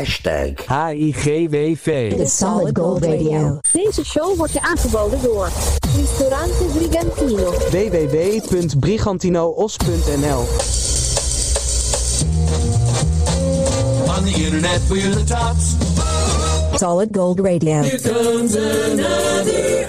Hashtag HIGWV. The Solid Gold Radio. Deze show wordt je aangeboden door Ristorante Brigantino. www.brigantinoos.nl On the internet we're the tops. Solid Gold Radio. Here comes another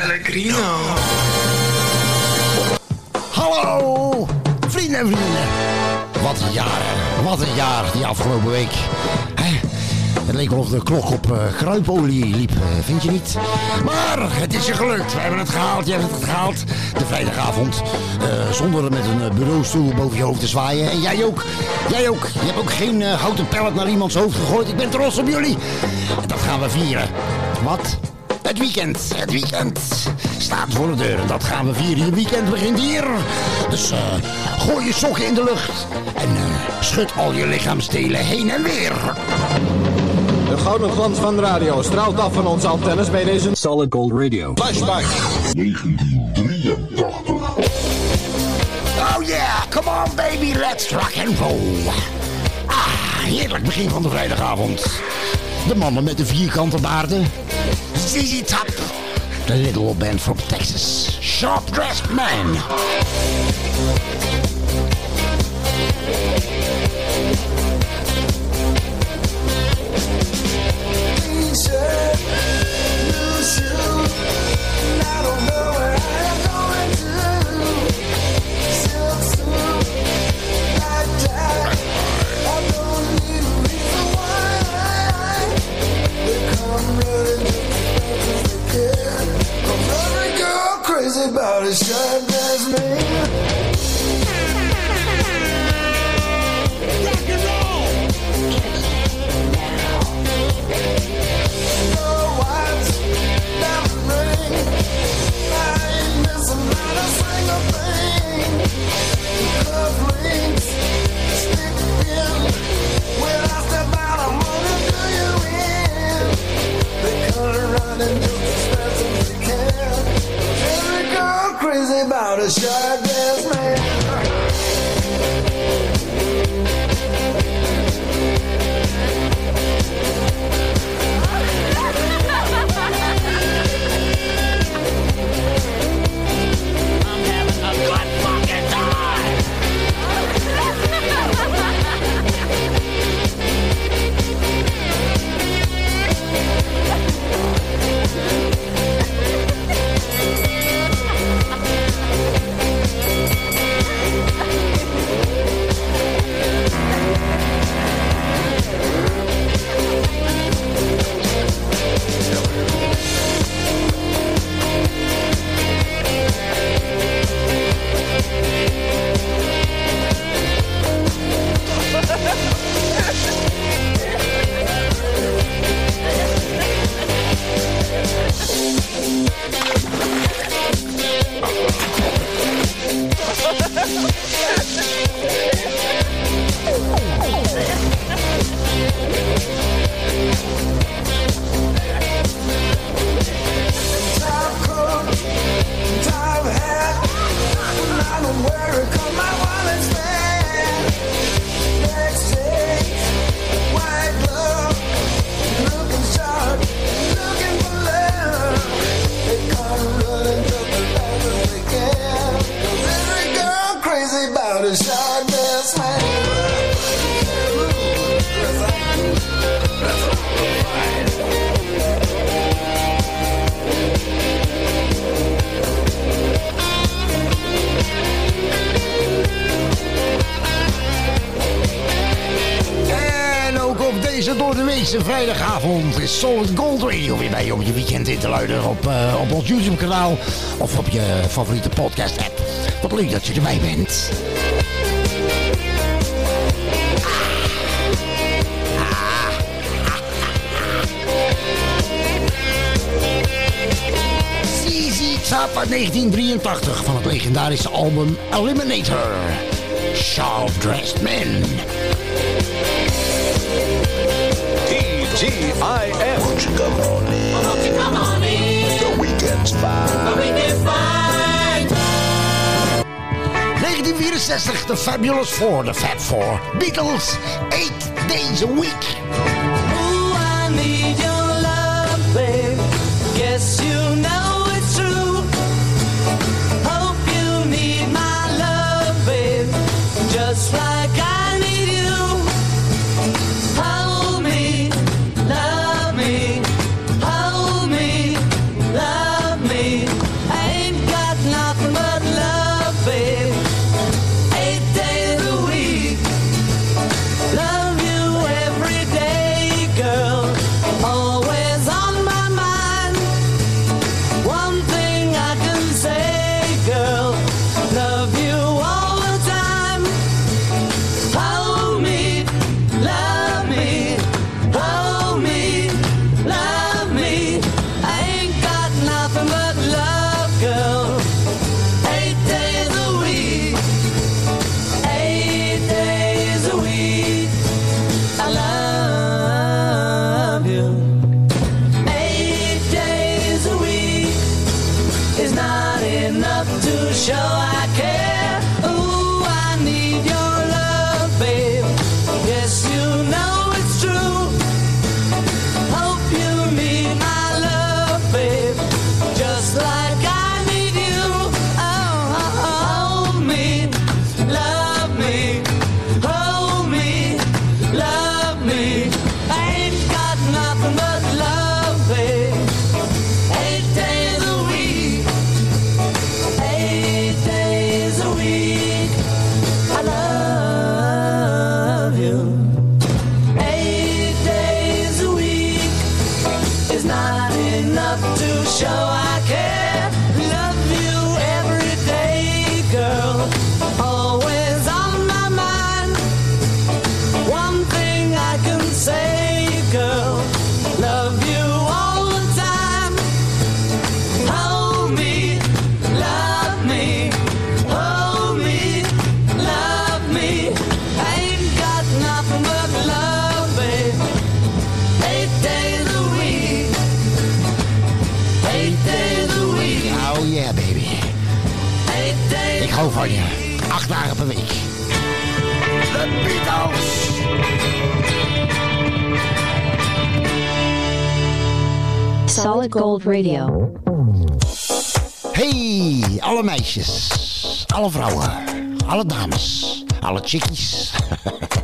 Pellegrino. Hallo, vrienden en vrienden. Wat een jaar, wat een jaar die afgelopen week. Het leek wel de klok op eh, kruipolie liep, eh, vind je niet? Maar het is je gelukt. We hebben het gehaald, je hebt het gehaald. De vrijdagavond. eh, zonder met een bureaustoel boven je hoofd te zwaaien. En jij ook. Jij ook. Je hebt ook geen houten pellet naar iemands hoofd gegooid. Ik ben trots op jullie. Dat gaan we vieren. Wat? Het weekend, het weekend staat voor de deur. En dat gaan we vieren. Je weekend begint hier. Dus eh, gooi je sokken in de lucht. En eh, schud al je lichaamsdelen heen en weer. De gouden glans van de radio straalt af van onze antennes bij deze Solid Gold Radio. flashback. 1983. Oh yeah, come on baby, let's rock and roll. Ah, heerlijk begin van de vrijdagavond. De mannen met de vierkante baarden. ZZ Top. The little band from Texas. Sharp dressed man. wanna. Crazy about a shot om je weekend in te luiden op, eh, op ons YouTube kanaal of op je favoriete podcast app. Wat leuk dat je erbij bent. Zizi 1983 van het legendarische album Eliminator. Sharp Dressed Men. TGIF. Won't you come on? niks we did fine. 1964, de Fabulous Four, de Fab Four. Beatles, 8 days a week. Ooh, I need your love, babe. Guess you know it's true. Solid Gold Radio. Hey, alle meisjes, alle vrouwen, alle dames, alle chickies.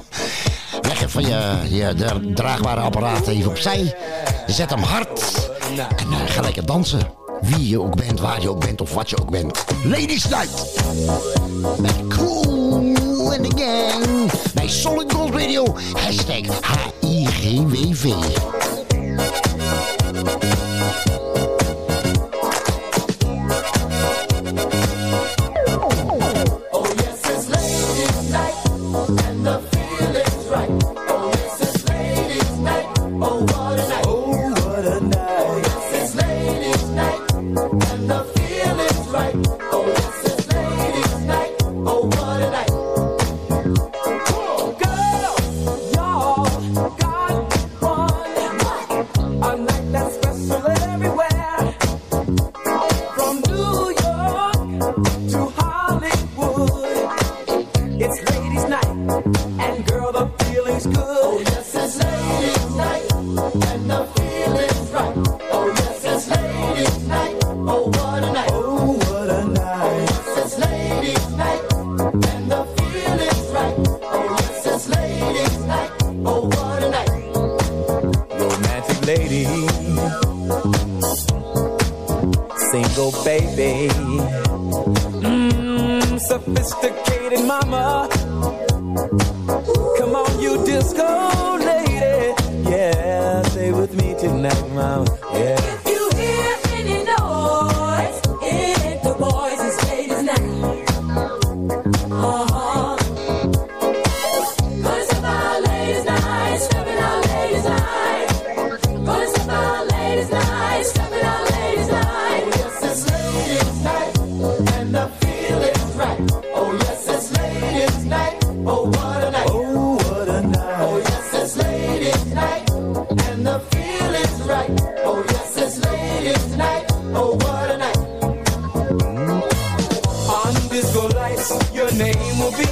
Leg even je, je draagbare apparaat even opzij. Zet hem hard en uh, ga lekker dansen. Wie je ook bent, waar je ook bent of wat je ook bent. Ladies Night. Met Cool and the Gang. Bij Solid Gold Radio. Hashtag HIGWV. name will be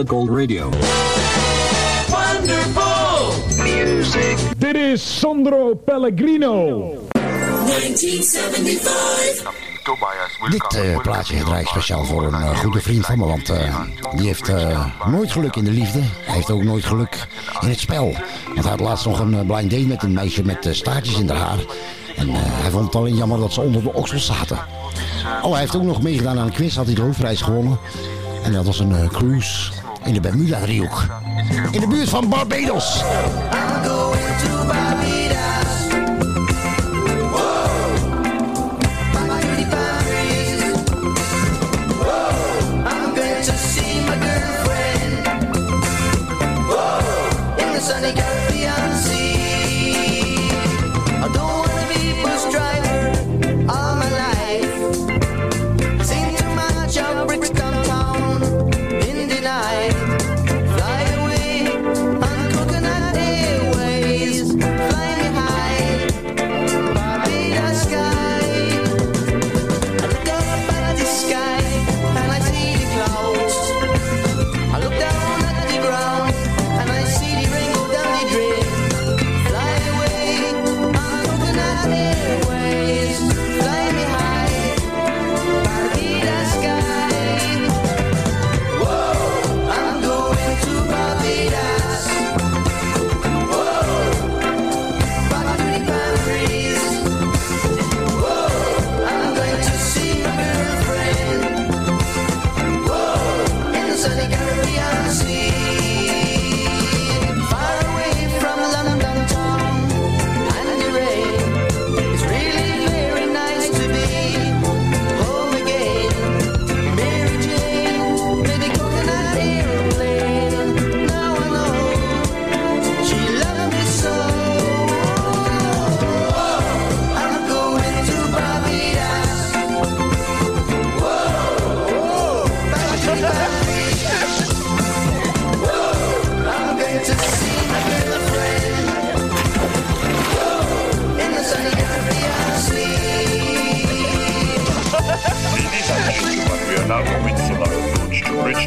Solid Gold Radio. Wonderful music. Dit is Sandro Pellegrino. 1975. Dit eh, plaatje draai ik speciaal voor een eh, goede vriend van me, want eh, die heeft nooit geluk in de liefde. Hij heeft ook nooit geluk in het spel. Want hij had laatst nog een blind date met een meisje met staartjes in haar haar. En hij vond het alleen jammer dat ze onder de oksels zaten. Oh, hij heeft ook nog meegedaan aan een quiz, had hij de hoofdprijs gewonnen. En dat was een cruise in de Bermuda-driehoek. In de buurt van Barbados.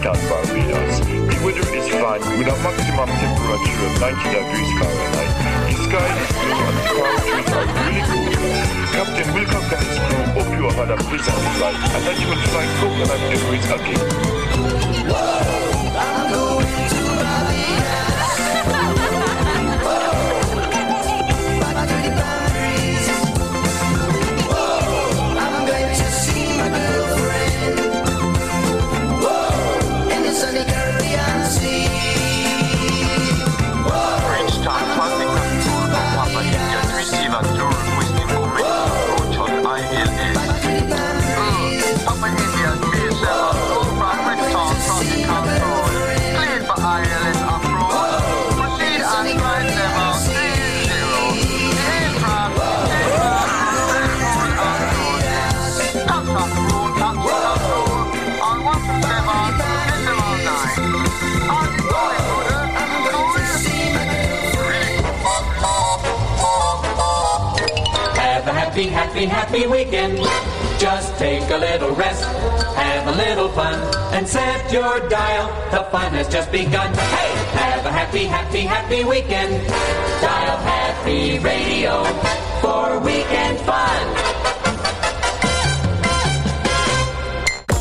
The weather is fine with a maximum temperature of 90 degrees Fahrenheit. The sky is blue and the palm trees are really cool. Captain Wilcox and his crew hope you have had a pleasant flight and that you will find coconut memories again. I'm happy, happy, happy weekend. Just take a little rest, have a little fun, and set your dial. The fun has just begun. Hey, have a happy, happy, happy weekend. Dial Happy Radio for weekend fun.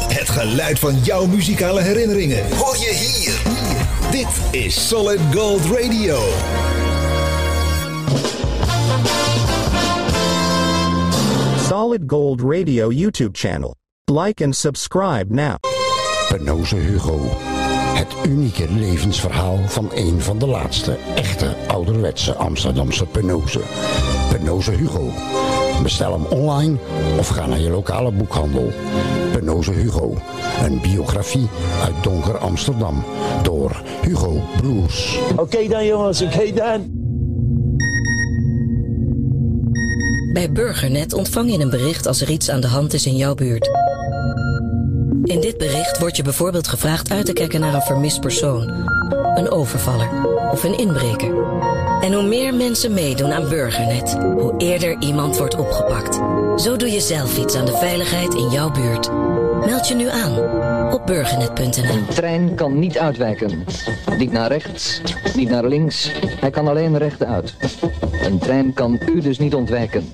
Het geluid van jouw muzikale herinneringen hoor je hier. Dit is Solid Gold Radio. Solid Gold Radio YouTube channel. Like and subscribe now. Penoze Hugo. Het unieke levensverhaal van een van de laatste echte ouderwetse Amsterdamse Penoze. Penoze Hugo. Bestel hem online of ga naar je lokale boekhandel. Penoze Hugo. Een biografie uit donker Amsterdam door Hugo Broers. Oké dan jongens, oké dan. Bij Burgernet ontvang je een bericht als er iets aan de hand is in jouw buurt. In dit bericht wordt je bijvoorbeeld gevraagd uit te kijken naar een vermist persoon, een overvaller of een inbreker. En hoe meer mensen meedoen aan Burgernet, hoe eerder iemand wordt opgepakt. Zo doe je zelf iets aan de veiligheid in jouw buurt. Meld je nu aan op burgernet.nl. Een trein kan niet uitwijken. Niet naar rechts, niet naar links. Hij kan alleen rechtuit. Een trein kan u dus niet ontwijken.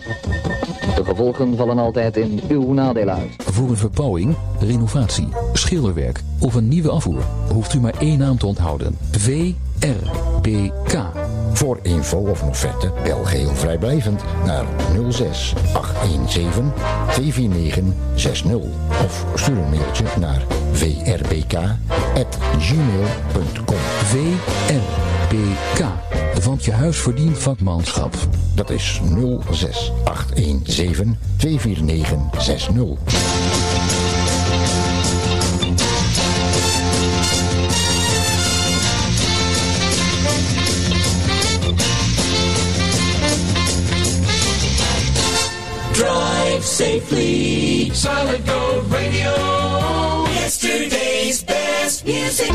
De gevolgen vallen altijd in uw nadeel uit. Voor een verbouwing, renovatie, schilderwerk of een nieuwe afvoer hoeft u maar één naam te onthouden. VRBK. Voor info of een offerte bel geheel vrijblijvend naar 06 817 249 60 of stuur een mailtje naar vrbk@gmail.com. VRBK. Want je huis verdient vakmanschap. Dat is 06 817 249 Drive safely. Solid Gold Radio. Yesterday's best music.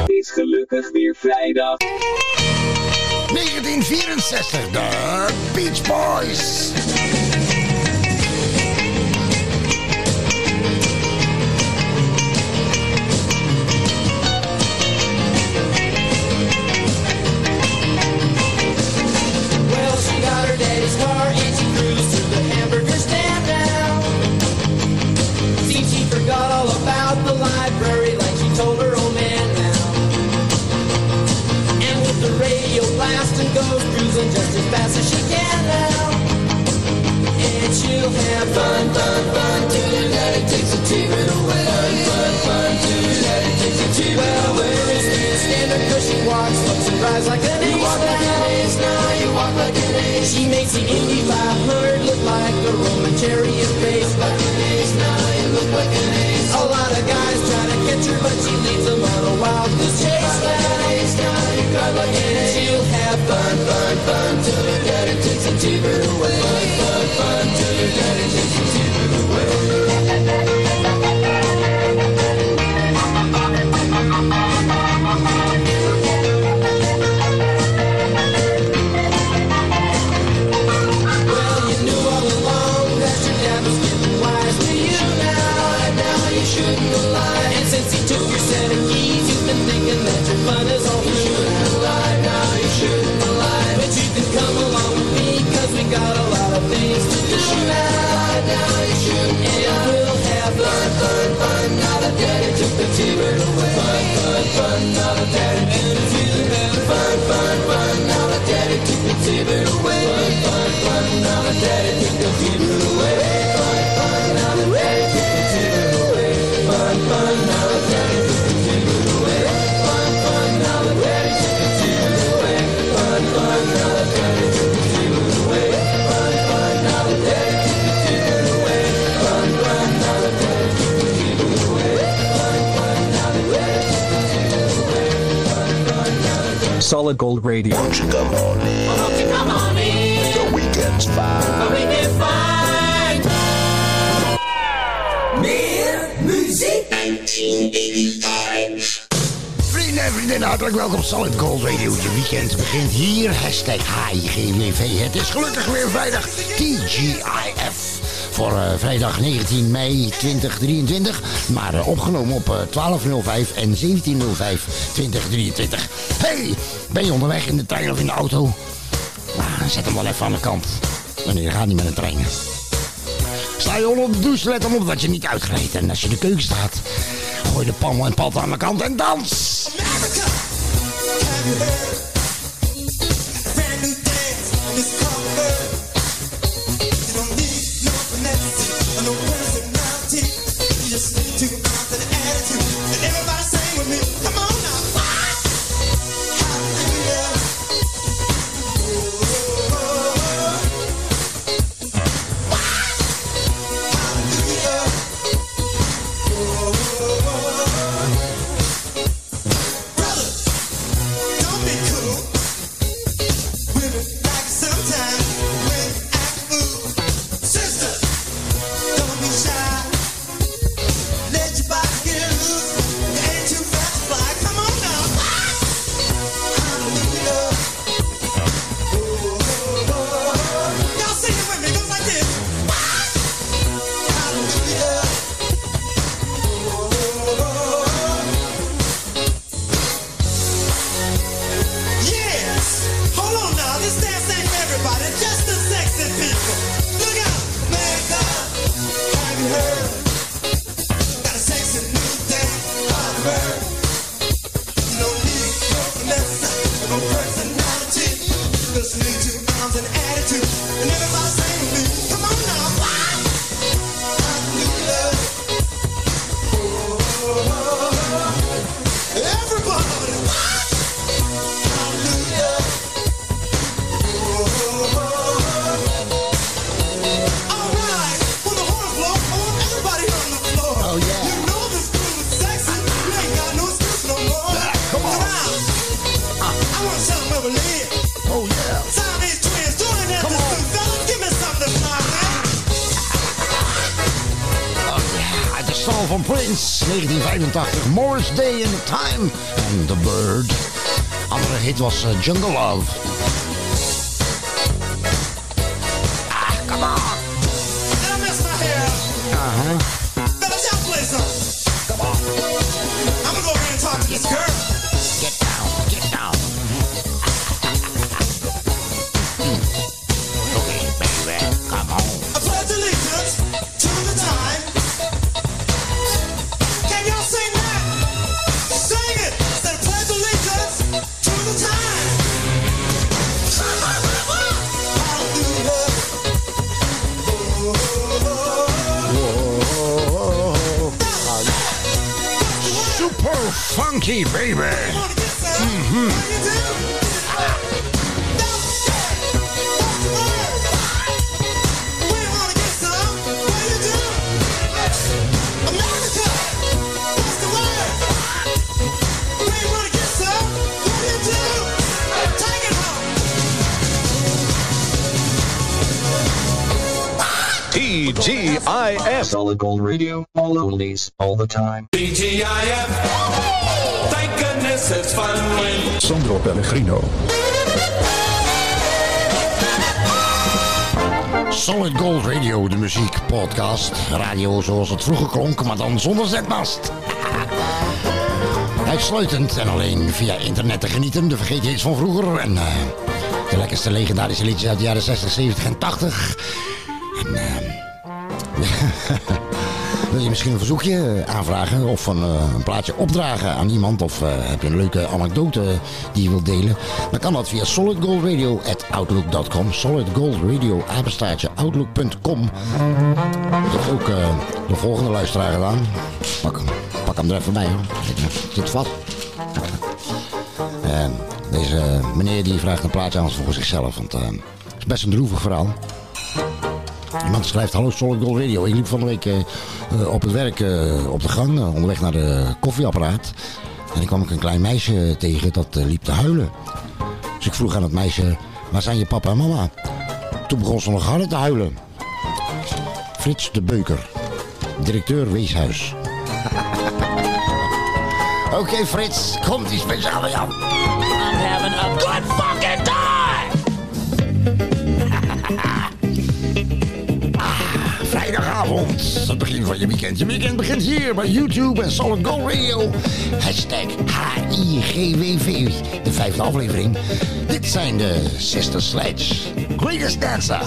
Het is gelukkig weer vrijdag. 1964, de Beach Boys. Radio blasting goes cruising just as fast as she can now. And she'll have fun, fun, fun till her daddy takes a T-bird away. Fun, fun, fun till her daddy takes a T-bird well, away. Well, girls can't stand her 'cause she walks, looks and drives like an ace. You walk like an ace now, you walk like an ace. She makes the Indy 500 look like a Roman chariot race. Like an ace now, you look like an ace. A lot of guys try to catch her, but she leads them on a wild goose chase. Like an ace now, you an ace. She'll have fun, fun, fun till her daddy takes a away. Fun, fun, fun till her daddy takes a Solid Gold Radio. Won't you come on in? Won't you come on in? The weekend's fine. The weekend's fine. Meer muziek. 1985. Vrienden en vriendinnen, hartelijk welkom. Solid Gold Radio. Je weekend begint hier. Hashtag HIGWV. Het is gelukkig weer vrijdag TGIF. Voor eh, vrijdag 19 mei 2023. Maar eh, opgenomen op eh, 12.05 en 17.05 2023. Hey, ben je onderweg in de trein of in de auto? Nou, zet hem wel even aan de kant. Wanneer gaat niet met een trein? Sta je onder de douche, let dan op dat je niet uitglijdt. En als je in de keuken staat, gooi de pan en pat aan de kant en dans. van Day in Time en The Bird. Andere hit was eh, Jungle Love. Funky, baby. Mhm. TGIF. Solid Gold Radio, all oldies, all the time. TGIF. Thank goodness it's fun when. Sandro Pellegrino. Solid Gold Radio, de muziekpodcast. Radio zoals het vroeger klonk, maar dan zonder zetmast. Uitsluitend en alleen via internet te genieten. De vergeet je iets van vroeger. En eh, de lekkerste legendarische liedjes uit de jaren 60, 70 en 80. En eh, wil je misschien een verzoekje eh, aanvragen of een, eh, een plaatje opdragen aan iemand? Of eh, heb je een leuke anekdote die je wilt delen? Dan kan dat via solidgoldradio.outlook.com. Solidgoldradio, apenstaartje, outlook.com. Dat ook de volgende luisteraar gedaan. Pak, hem- pak hem er even bij hoor. Zit, vast. En deze meneer die vraagt een plaatje aan voor zichzelf. Want het is best een droevig verhaal. Iemand schrijft, hallo Solid Gold Radio. Ik liep van de week eh, eh, op het werk eh, op de gang, onderweg naar de koffieapparaat. En ik kwam ik een klein meisje tegen dat liep te huilen. Dus ik vroeg aan het meisje, waar zijn je papa en mama? Toen begon ze nog harder te huilen. Frits de Beuker, directeur Weeshuis. Oké Frits, komt die speciaal bij jou. I'm having a good fucking time! Vrijdagavond, het begin van je weekend. Je weekend begint hier bij YouTube en Solid Gold Radio. Hashtag HIGWV, de vijfde aflevering. Dit zijn de Sister Sledge, Greatest Dancer.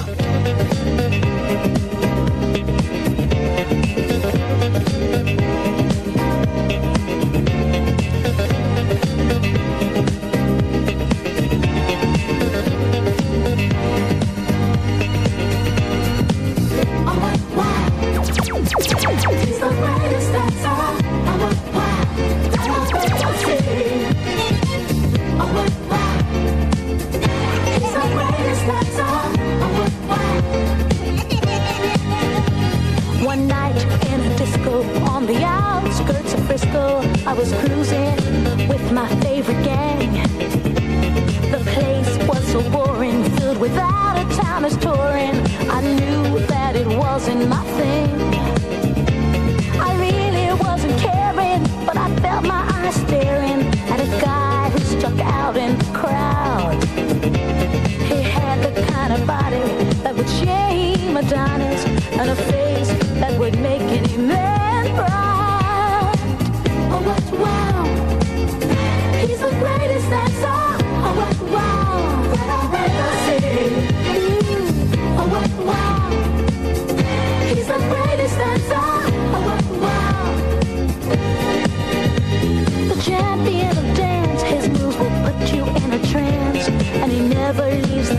I was cruising with my favorite gang. The place was so boring, filled without a of towners touring. I knew that it wasn't my thing. I really wasn't caring, but I felt my eyes staring at a guy who stuck out in the crowd. He had the kind of body that would shame Adonis and a face that would make any man never leaves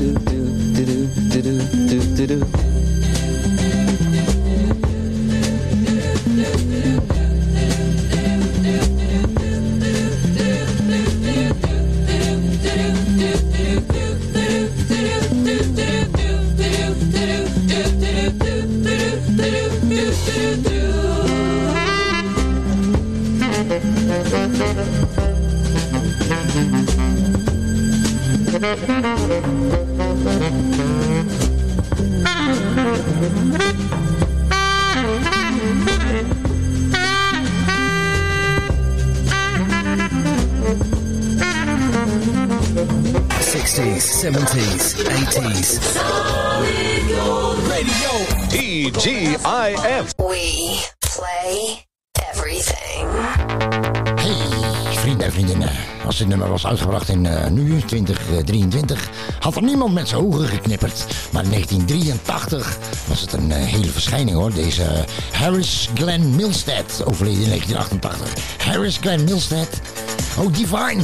do, do, do, do, do, do, do, do. Sixties, seventies, eighties. Radio TGIF. We play everything. Hey, vrienden en vriendinnen. Als dit nummer was uitgebracht in eh, nu, 2023, had er niemand met zijn ogen geknipperd. Maar in 1983 was het een eh, hele verschijning hoor. Deze eh, Harris Glenn Milstead, overleden in 1988. Harris Glenn Milstead. Oh, Divine.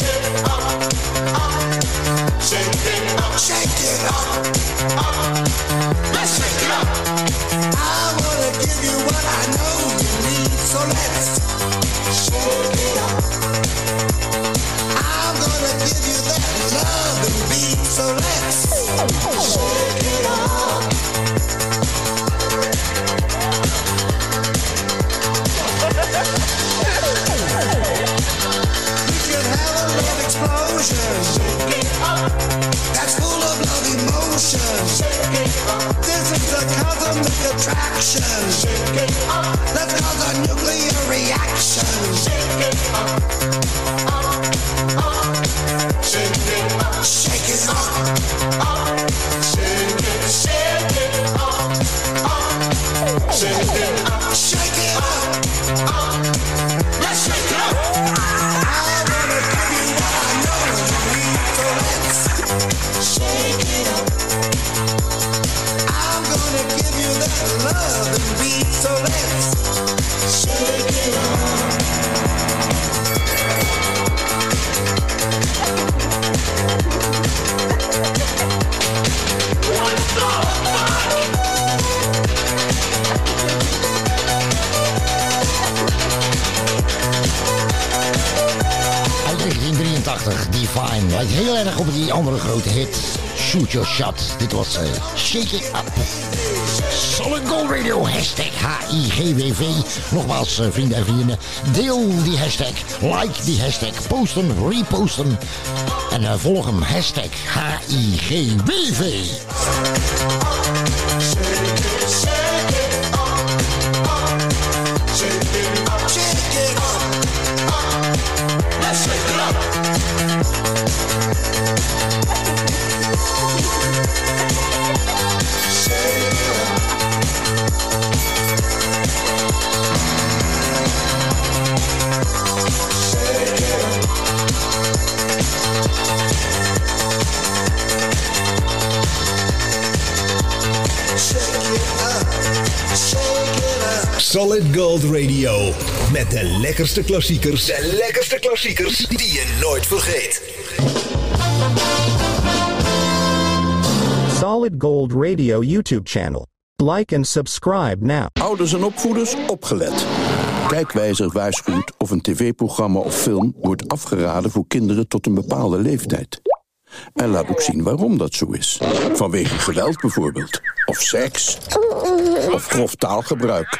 Shake it up. Up. Let's shake it up. I wanna give you what I know you need, so let's shake it up. I'm gonna give you that love and beat, so let's shake it up. We can have a love explosion. That's full of love emotion. This is the cosmic attraction. Let's cause a nuclear reaction. Shake it up. Shake it up. Shake it up. Grote hit, Shoot Your Shot. Dit was eh, Shake It Up. Solid Gold Radio, hashtag HIGWV. Nogmaals, eh, vrienden en vrienden, deel die hashtag, like die hashtag, post hem, repost hem. En eh, volg hem, hashtag HIGWV. Solid Gold Radio. Met de lekkerste klassiekers. De lekkerste klassiekers die je nooit vergeet. Solid Gold Radio YouTube channel. Like and subscribe now. Ouders en opvoeders, opgelet. Kijkwijzer waarschuwt of een tv-programma of film wordt afgeraden voor kinderen tot een bepaalde leeftijd. En laat ook zien waarom dat zo is. Vanwege geweld bijvoorbeeld. Of seks. Of grof taalgebruik.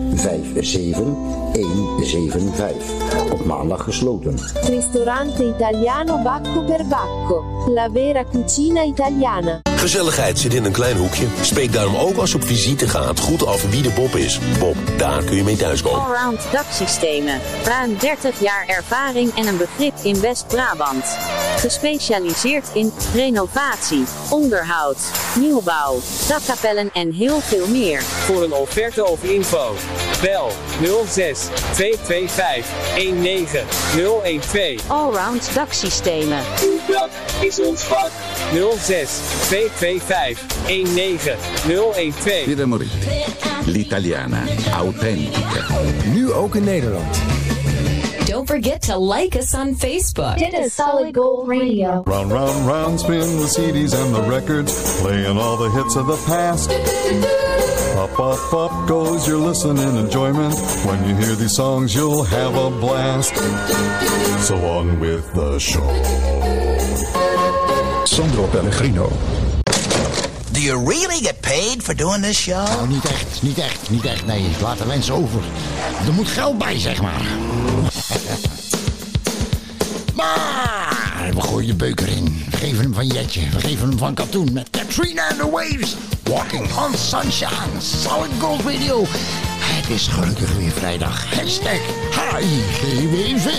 175. Op maandag gesloten. Ristorante Italiano Bacco per Bacco. La vera cucina italiana. Gezelligheid zit in een klein hoekje. Spreek daarom ook als je op visite gaat goed af wie de Bob is. Bob, daar kun je mee thuiskomen. Allround daksystemen. Ruim 30 jaar ervaring en een begrip in West-Brabant. Gespecialiseerd in renovatie, onderhoud, nieuwbouw, dakkapellen en heel veel meer. Voor een offerte of info. Bel 06 225 19012. Allround daksystemen. Uw dak is ons vak. 06 225 19012. Pieter Moretti. L'italiana autentica. Nu ook in Nederland. Don't forget to like us on Facebook. Dit is Solid Gold Radio. Round, round, round, spin the CDs and the records, playing all the hits of the past. Up, up, up goes your listening enjoyment. When you hear these songs, you'll have a blast. So on with the show. Sandro Pellegrino. do you really get paid for doing this show? Nou, niet echt, niet echt, niet echt. Nee, ik laat de mensen over. Er moet geld bij, zeg maar. maar we gooien de beuker in. We geven hem van Jetje. We geven hem van Katoen. Met Katrina and the Waves. Walking on Sunshine. Solid Gold Video. Het is gelukkig weer vrijdag. Hashtag HIGWV.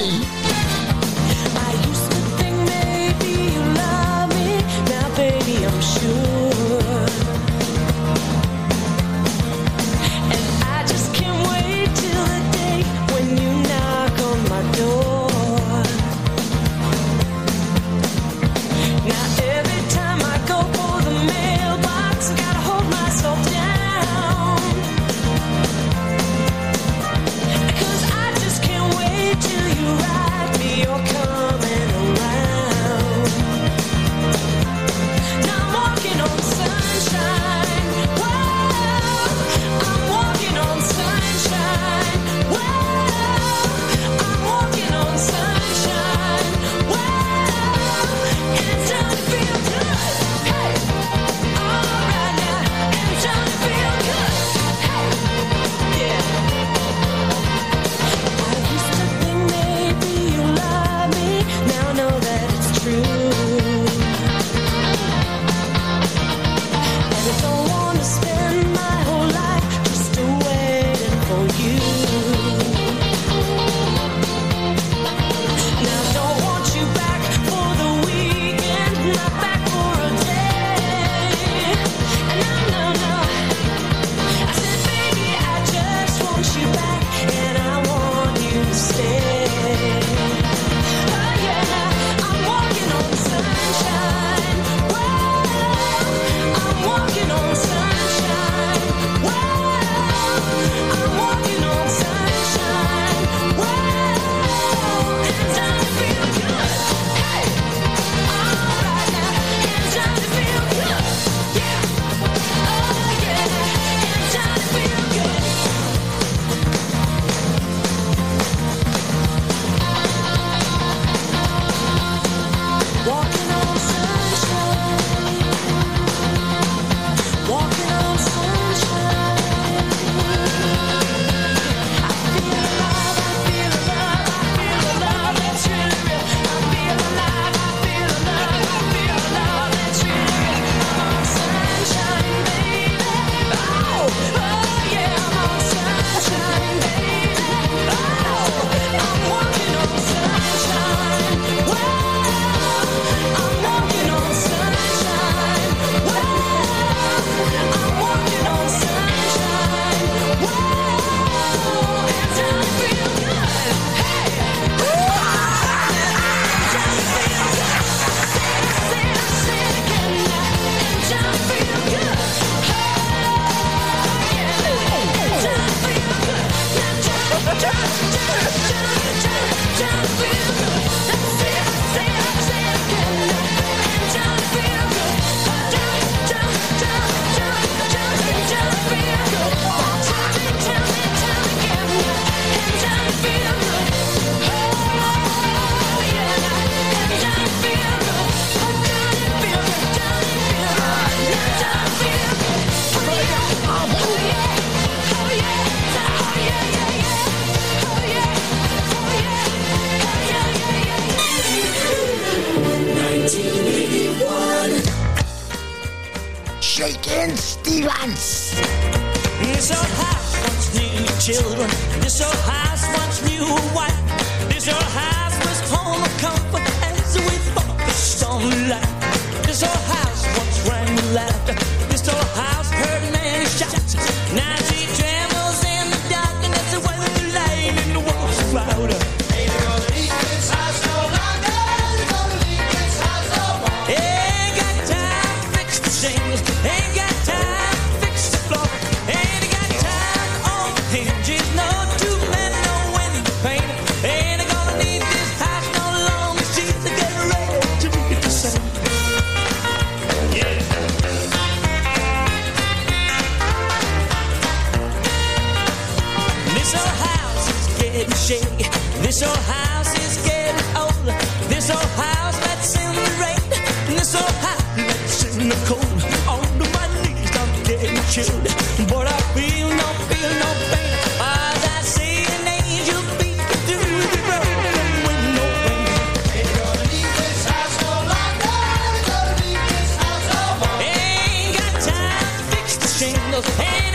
Hey.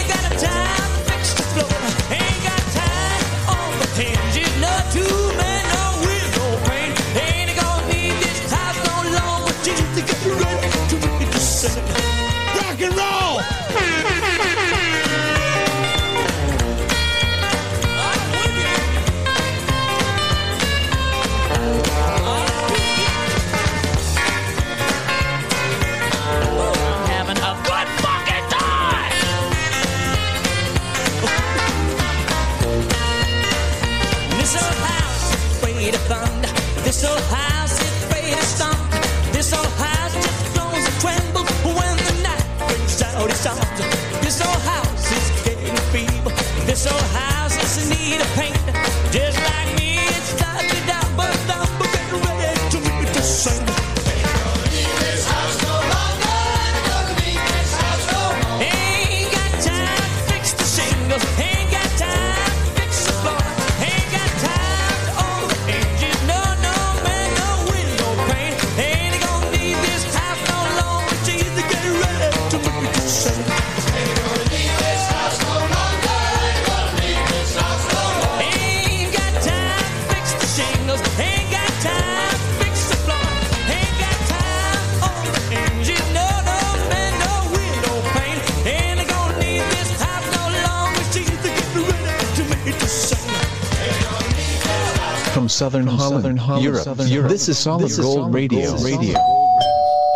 Europe. This is Solid Gold Radio. Radio.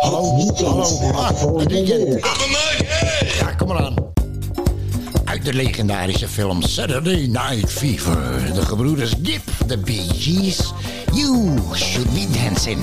Hallo, hallo. Ah, ja, kom maar aan. Uit de legendarische film Saturday Night Fever. De gebroeders Dip, the Bee Gees. You should be dancing.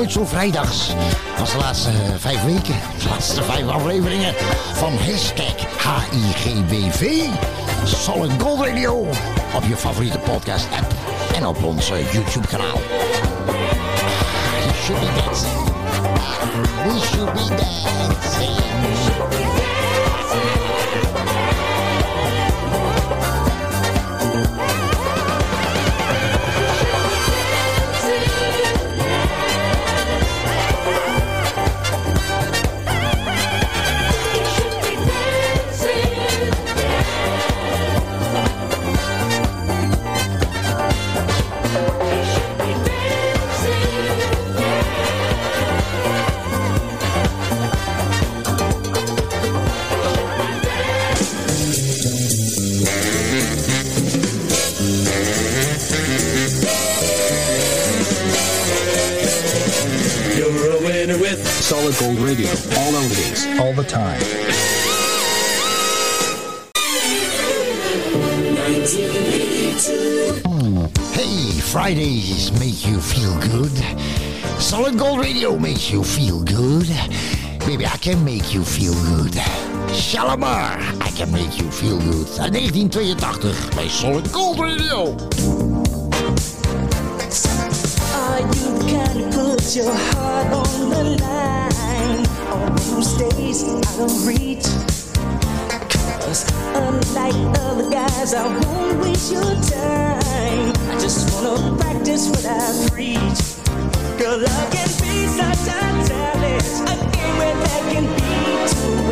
nooit zo vrijdags. Dat de laatste eh, vijf weken, de laatste vijf afleveringen van hashtag HIGBV. Solid Gold Radio op je favoriete podcast app en op ons eh, YouTube kanaal. You should be dancing. We should be dancing. Solid Gold Radio. All oldies, all the time. Hey, Fridays make you feel good. Solid Gold Radio makes you feel good. Baby, I can make you feel good. Shalomar, I can make you feel good. 1982 by Solid Gold Radio. Oh, you gotta put your heart on the line. Some days I don't reach. Cause unlike other guys, I won't waste your time. I just wanna practice what I preach. Girl, love can be such a talent, a game where there can be two.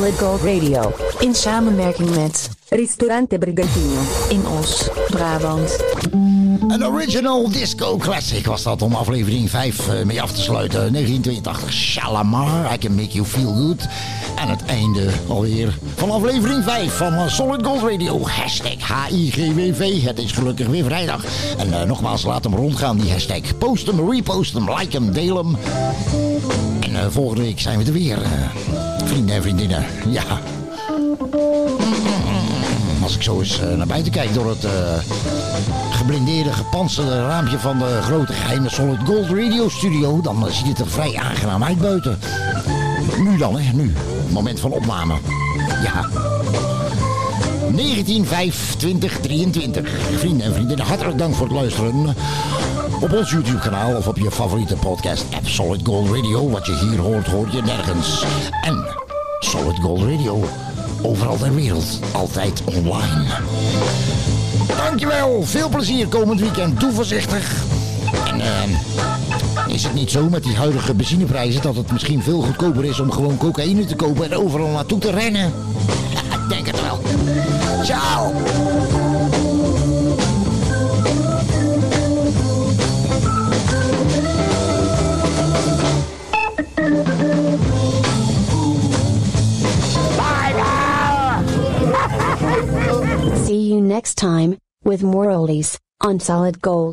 Solid Gold Radio. In samenwerking met Ristorante Brigantino in Os, Brabant. Een original disco classic was dat om aflevering 5 eh, mee af te sluiten. 1982, Shalamar, I Can Make You Feel Good. En het einde alweer van aflevering 5 van eh, Solid Gold Radio. Hashtag HIGWV. Het is gelukkig weer vrijdag. En eh, nogmaals, laat hem rondgaan, die hashtag. Post hem, repost hem, like hem, deel hem. En eh, volgende week zijn we er weer. vrienden en vriendinnen. Ja. Als ik zo eens naar buiten kijk door het geblindeerde, gepantserde raampje van de grote geheime Solid Gold Radio Studio, dan ziet het er vrij aangenaam uit buiten. Nu dan, hè, nu. Moment van opname. Ja. 1925-2023. Vrienden en vriendinnen, hartelijk dank voor het luisteren. Op ons YouTube-kanaal of op je favoriete podcast-app Solid Gold Radio. Wat je hier hoort, hoor je nergens. En Solid Gold Radio. Overal ter wereld. Altijd online. Dankjewel. Veel plezier komend weekend. Doe voorzichtig. En eh, is het niet zo met die huidige benzineprijzen dat het misschien veel goedkoper is om gewoon cocaïne te kopen en overal naartoe te rennen? Ik denk het wel. Ciao. See you next time, with more oldies, on Solid Gold.